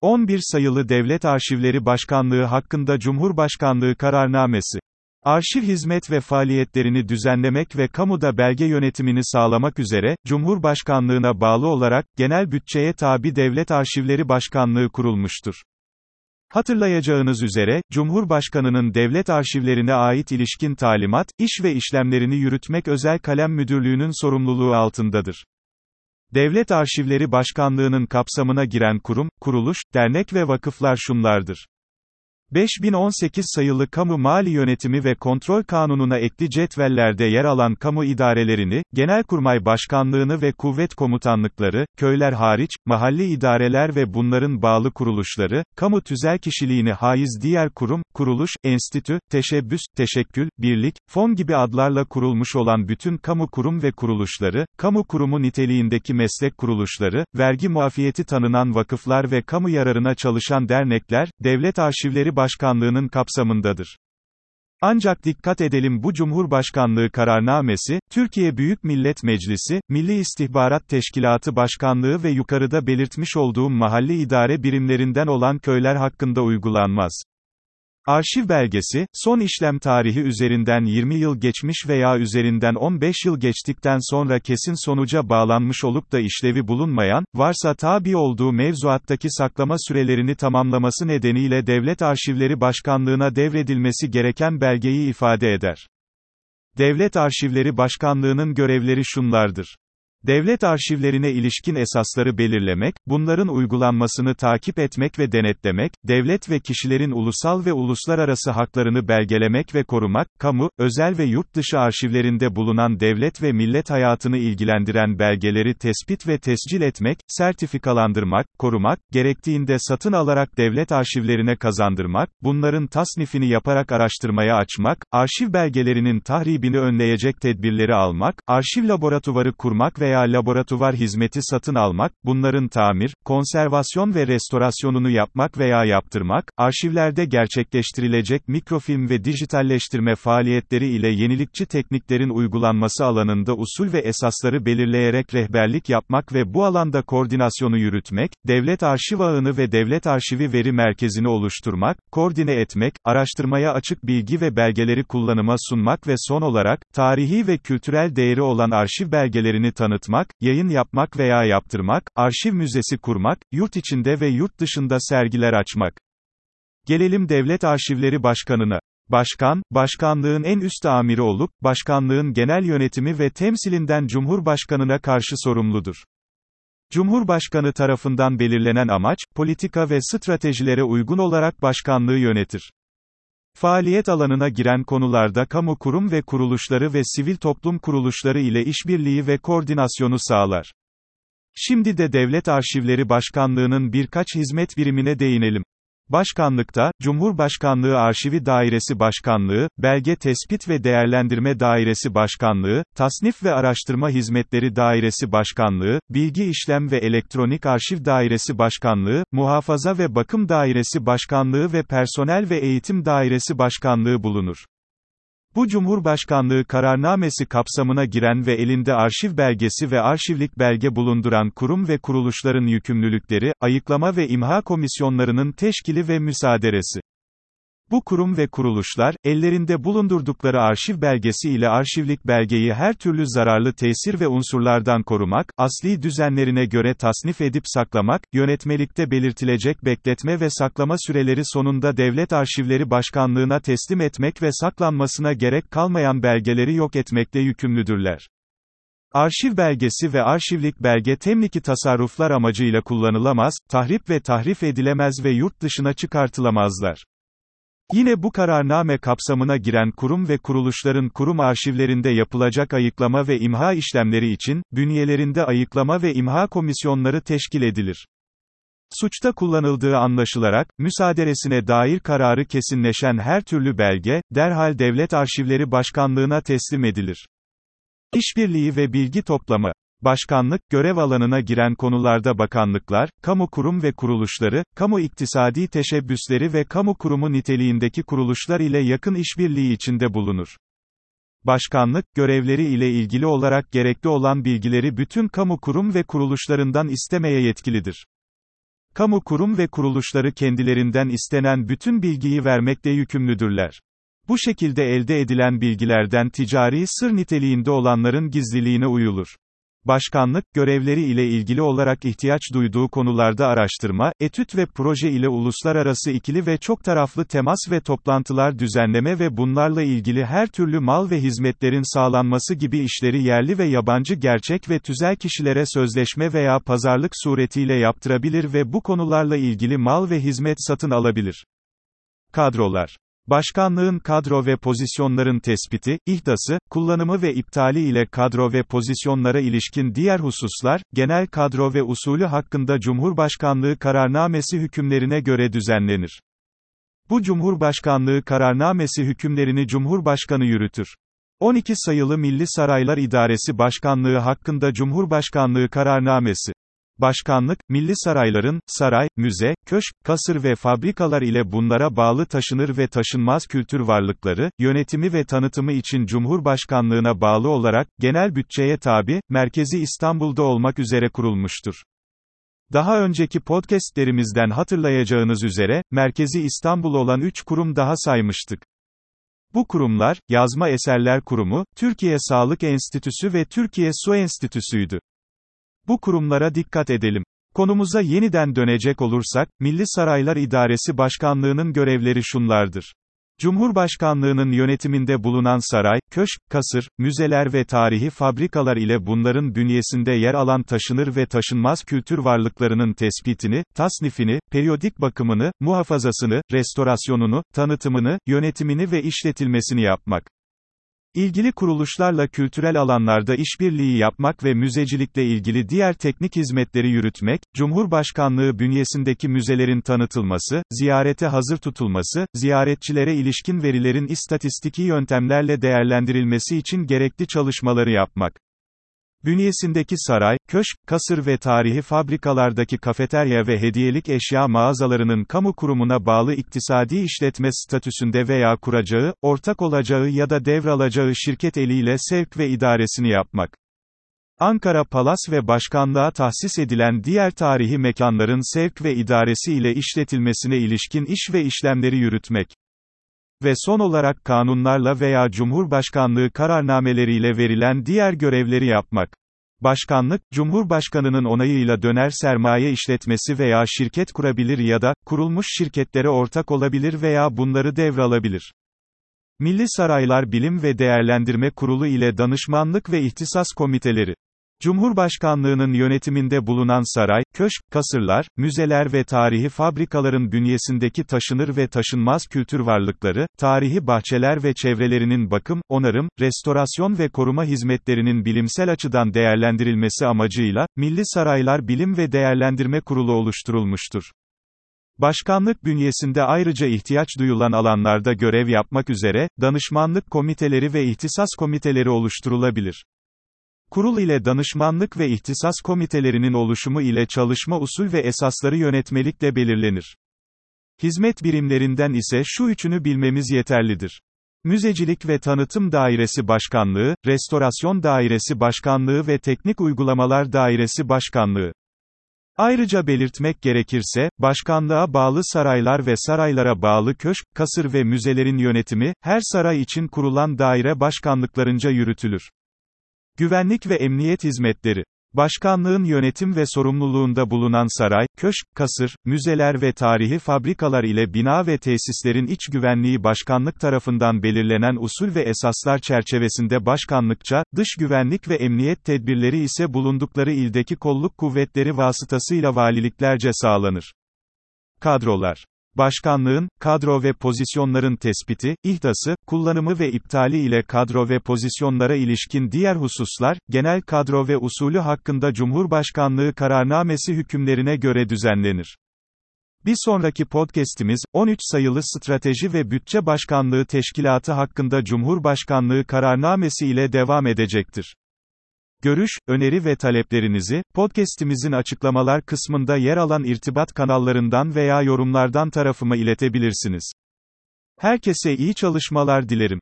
11 sayılı Devlet Arşivleri Başkanlığı hakkında Cumhurbaşkanlığı kararnamesi. Arşiv hizmet ve faaliyetlerini düzenlemek ve kamuda belge yönetimini sağlamak üzere, Cumhurbaşkanlığına bağlı olarak, genel bütçeye tabi Devlet Arşivleri Başkanlığı kurulmuştur. Hatırlayacağınız üzere, Cumhurbaşkanının devlet arşivlerine ait ilişkin talimat, iş ve işlemlerini yürütmek özel kalem müdürlüğünün sorumluluğu altındadır. Devlet Arşivleri Başkanlığı'nın kapsamına giren kurum, kuruluş, dernek ve vakıflar şunlardır. 5018 sayılı Kamu Mali Yönetimi ve Kontrol Kanunu'na ekli cetvellerde yer alan kamu idarelerini, Genelkurmay Başkanlığını ve kuvvet komutanlıkları, köyler hariç, mahalli idareler ve bunların bağlı kuruluşları, kamu tüzel kişiliğini haiz diğer kurum, kuruluş, enstitü, teşebbüs, teşekkül, birlik, fon gibi adlarla kurulmuş olan bütün kamu kurum ve kuruluşları, kamu kurumu niteliğindeki meslek kuruluşları, vergi muafiyeti tanınan vakıflar ve kamu yararına çalışan dernekler, devlet arşivleri Başkanlığı'nın kapsamındadır. Ancak dikkat edelim bu Cumhurbaşkanlığı kararnamesi, Türkiye Büyük Millet Meclisi, Milli İstihbarat Teşkilatı Başkanlığı ve yukarıda belirtmiş olduğum mahalli idare birimlerinden olan köyler hakkında uygulanmaz. Arşiv belgesi, son işlem tarihi üzerinden 20 yıl geçmiş veya üzerinden 15 yıl geçtikten sonra kesin sonuca bağlanmış olup da işlevi bulunmayan, varsa tabi olduğu mevzuattaki saklama sürelerini tamamlaması nedeniyle Devlet Arşivleri Başkanlığına devredilmesi gereken belgeyi ifade eder. Devlet Arşivleri Başkanlığı'nın görevleri şunlardır. Devlet arşivlerine ilişkin esasları belirlemek, bunların uygulanmasını takip etmek ve denetlemek, devlet ve kişilerin ulusal ve uluslararası haklarını belgelemek ve korumak, kamu, özel ve yurt dışı arşivlerinde bulunan devlet ve millet hayatını ilgilendiren belgeleri tespit ve tescil etmek, sertifikalandırmak, korumak, gerektiğinde satın alarak devlet arşivlerine kazandırmak, bunların tasnifini yaparak araştırmaya açmak, arşiv belgelerinin tahribini önleyecek tedbirleri almak, arşiv laboratuvarı kurmak veya laboratuvar hizmeti satın almak, bunların tamir, konservasyon ve restorasyonunu yapmak veya yaptırmak, arşivlerde gerçekleştirilecek mikrofilm ve dijitalleştirme faaliyetleri ile yenilikçi tekniklerin uygulanması alanında usul ve esasları belirleyerek rehberlik yapmak ve bu alanda koordinasyonu yürütmek, devlet arşiv ağını ve devlet arşivi veri merkezini oluşturmak, koordine etmek, araştırmaya açık bilgi ve belgeleri kullanıma sunmak ve son olarak, tarihi ve kültürel değeri olan arşiv belgelerini tanıtmak, yayın yapmak veya yaptırmak, arşiv müzesi kurmak, yurt içinde ve yurt dışında sergiler açmak. Gelelim Devlet Arşivleri Başkanına. Başkan, başkanlığın en üst amiri olup, başkanlığın genel yönetimi ve temsilinden Cumhurbaşkanına karşı sorumludur. Cumhurbaşkanı tarafından belirlenen amaç, politika ve stratejilere uygun olarak başkanlığı yönetir. Faaliyet alanına giren konularda kamu kurum ve kuruluşları ve sivil toplum kuruluşları ile işbirliği ve koordinasyonu sağlar. Şimdi de Devlet Arşivleri Başkanlığı'nın birkaç hizmet birimine değinelim. Başkanlıkta, Cumhurbaşkanlığı Arşivi Dairesi Başkanlığı, Belge Tespit ve Değerlendirme Dairesi Başkanlığı, Tasnif ve Araştırma Hizmetleri Dairesi Başkanlığı, Bilgi İşlem ve Elektronik Arşiv Dairesi Başkanlığı, Muhafaza ve Bakım Dairesi Başkanlığı ve Personel ve Eğitim Dairesi Başkanlığı bulunur. Bu Cumhurbaşkanlığı kararnamesi kapsamına giren ve elinde arşiv belgesi ve arşivlik belge bulunduran kurum ve kuruluşların yükümlülükleri, ayıklama ve imha komisyonlarının teşkili ve müsaaderesi. Bu kurum ve kuruluşlar, ellerinde bulundurdukları arşiv belgesi ile arşivlik belgeyi her türlü zararlı tesir ve unsurlardan korumak, asli düzenlerine göre tasnif edip saklamak, yönetmelikte belirtilecek bekletme ve saklama süreleri sonunda Devlet Arşivleri Başkanlığına teslim etmek ve saklanmasına gerek kalmayan belgeleri yok etmekle yükümlüdürler. Arşiv belgesi ve arşivlik belge temliki tasarruflar amacıyla kullanılamaz, tahrip ve tahrif edilemez ve yurt dışına çıkartılamazlar. Yine bu kararname kapsamına giren kurum ve kuruluşların kurum arşivlerinde yapılacak ayıklama ve imha işlemleri için, bünyelerinde ayıklama ve imha komisyonları teşkil edilir. Suçta kullanıldığı anlaşılarak, müsaaderesine dair kararı kesinleşen her türlü belge, derhal Devlet Arşivleri Başkanlığına teslim edilir. İşbirliği ve bilgi toplama Başkanlık, görev alanına giren konularda bakanlıklar, kamu kurum ve kuruluşları, kamu iktisadi teşebbüsleri ve kamu kurumu niteliğindeki kuruluşlar ile yakın işbirliği içinde bulunur. Başkanlık, görevleri ile ilgili olarak gerekli olan bilgileri bütün kamu kurum ve kuruluşlarından istemeye yetkilidir. Kamu kurum ve kuruluşları kendilerinden istenen bütün bilgiyi vermekle yükümlüdürler. Bu şekilde elde edilen bilgilerden ticari sır niteliğinde olanların gizliliğine uyulur. Başkanlık, görevleri ile ilgili olarak ihtiyaç duyduğu konularda araştırma, etüt ve proje ile uluslararası ikili ve çok taraflı temas ve toplantılar düzenleme ve bunlarla ilgili her türlü mal ve hizmetlerin sağlanması gibi işleri yerli ve yabancı gerçek ve tüzel kişilere sözleşme veya pazarlık suretiyle yaptırabilir ve bu konularla ilgili mal ve hizmet satın alabilir. Kadrolar Başkanlığın kadro ve pozisyonların tespiti, ihdası, kullanımı ve iptali ile kadro ve pozisyonlara ilişkin diğer hususlar, genel kadro ve usulü hakkında Cumhurbaşkanlığı kararnamesi hükümlerine göre düzenlenir. Bu Cumhurbaşkanlığı kararnamesi hükümlerini Cumhurbaşkanı yürütür. 12 sayılı Milli Saraylar İdaresi Başkanlığı hakkında Cumhurbaşkanlığı kararnamesi Başkanlık, milli sarayların, saray, müze, köşk, kasır ve fabrikalar ile bunlara bağlı taşınır ve taşınmaz kültür varlıkları, yönetimi ve tanıtımı için Cumhurbaşkanlığına bağlı olarak, genel bütçeye tabi, merkezi İstanbul'da olmak üzere kurulmuştur. Daha önceki podcastlerimizden hatırlayacağınız üzere, merkezi İstanbul olan 3 kurum daha saymıştık. Bu kurumlar, Yazma Eserler Kurumu, Türkiye Sağlık Enstitüsü ve Türkiye Su Enstitüsü'ydü. Bu kurumlara dikkat edelim. Konumuza yeniden dönecek olursak, Milli Saraylar İdaresi Başkanlığı'nın görevleri şunlardır. Cumhurbaşkanlığının yönetiminde bulunan saray, köşk, kasır, müzeler ve tarihi fabrikalar ile bunların bünyesinde yer alan taşınır ve taşınmaz kültür varlıklarının tespitini, tasnifini, periyodik bakımını, muhafazasını, restorasyonunu, tanıtımını, yönetimini ve işletilmesini yapmak. İlgili kuruluşlarla kültürel alanlarda işbirliği yapmak ve müzecilikle ilgili diğer teknik hizmetleri yürütmek, Cumhurbaşkanlığı bünyesindeki müzelerin tanıtılması, ziyarete hazır tutulması, ziyaretçilere ilişkin verilerin istatistiki yöntemlerle değerlendirilmesi için gerekli çalışmaları yapmak. Bünyesindeki saray, köşk, kasır ve tarihi fabrikalardaki kafeterya ve hediyelik eşya mağazalarının kamu kurumuna bağlı iktisadi işletme statüsünde veya kuracağı, ortak olacağı ya da devralacağı şirket eliyle sevk ve idaresini yapmak. Ankara Palas ve başkanlığa tahsis edilen diğer tarihi mekanların sevk ve idaresi ile işletilmesine ilişkin iş ve işlemleri yürütmek. Ve son olarak kanunlarla veya Cumhurbaşkanlığı kararnameleriyle verilen diğer görevleri yapmak. Başkanlık, Cumhurbaşkanının onayıyla döner sermaye işletmesi veya şirket kurabilir ya da, kurulmuş şirketlere ortak olabilir veya bunları devralabilir. Milli Saraylar Bilim ve Değerlendirme Kurulu ile danışmanlık ve ihtisas komiteleri Cumhurbaşkanlığının yönetiminde bulunan saray, köşk, kasırlar, müzeler ve tarihi fabrikaların bünyesindeki taşınır ve taşınmaz kültür varlıkları, tarihi bahçeler ve çevrelerinin bakım, onarım, restorasyon ve koruma hizmetlerinin bilimsel açıdan değerlendirilmesi amacıyla, Milli Saraylar Bilim ve Değerlendirme Kurulu oluşturulmuştur. Başkanlık bünyesinde ayrıca ihtiyaç duyulan alanlarda görev yapmak üzere, danışmanlık komiteleri ve ihtisas komiteleri oluşturulabilir. Kurul ile danışmanlık ve ihtisas komitelerinin oluşumu ile çalışma usul ve esasları yönetmelikle belirlenir. Hizmet birimlerinden ise şu üçünü bilmemiz yeterlidir. Müzecilik ve Tanıtım Dairesi Başkanlığı, Restorasyon Dairesi Başkanlığı ve Teknik Uygulamalar Dairesi Başkanlığı. Ayrıca belirtmek gerekirse, başkanlığa bağlı saraylar ve saraylara bağlı köşk, kasır ve müzelerin yönetimi, her saray için kurulan daire başkanlıklarınca yürütülür. Güvenlik ve emniyet hizmetleri. Başkanlığın yönetim ve sorumluluğunda bulunan saray, köşk, kasır, müzeler ve tarihi fabrikalar ile bina ve tesislerin iç güvenliği başkanlık tarafından belirlenen usul ve esaslar çerçevesinde başkanlıkça, dış güvenlik ve emniyet tedbirleri ise bulundukları ildeki kolluk kuvvetleri vasıtasıyla valiliklerce sağlanır. Kadrolar Başkanlığın, kadro ve pozisyonların tespiti, ihdası, kullanımı ve iptali ile kadro ve pozisyonlara ilişkin diğer hususlar, genel kadro ve usulü hakkında Cumhurbaşkanlığı kararnamesi hükümlerine göre düzenlenir. Bir sonraki podcast'imiz, 13 sayılı Strateji ve Bütçe Başkanlığı Teşkilatı hakkında Cumhurbaşkanlığı kararnamesi ile devam edecektir. Görüş, öneri ve taleplerinizi, podcast'imizin açıklamalar kısmında yer alan irtibat kanallarından veya yorumlardan tarafıma iletebilirsiniz. Herkese iyi çalışmalar dilerim.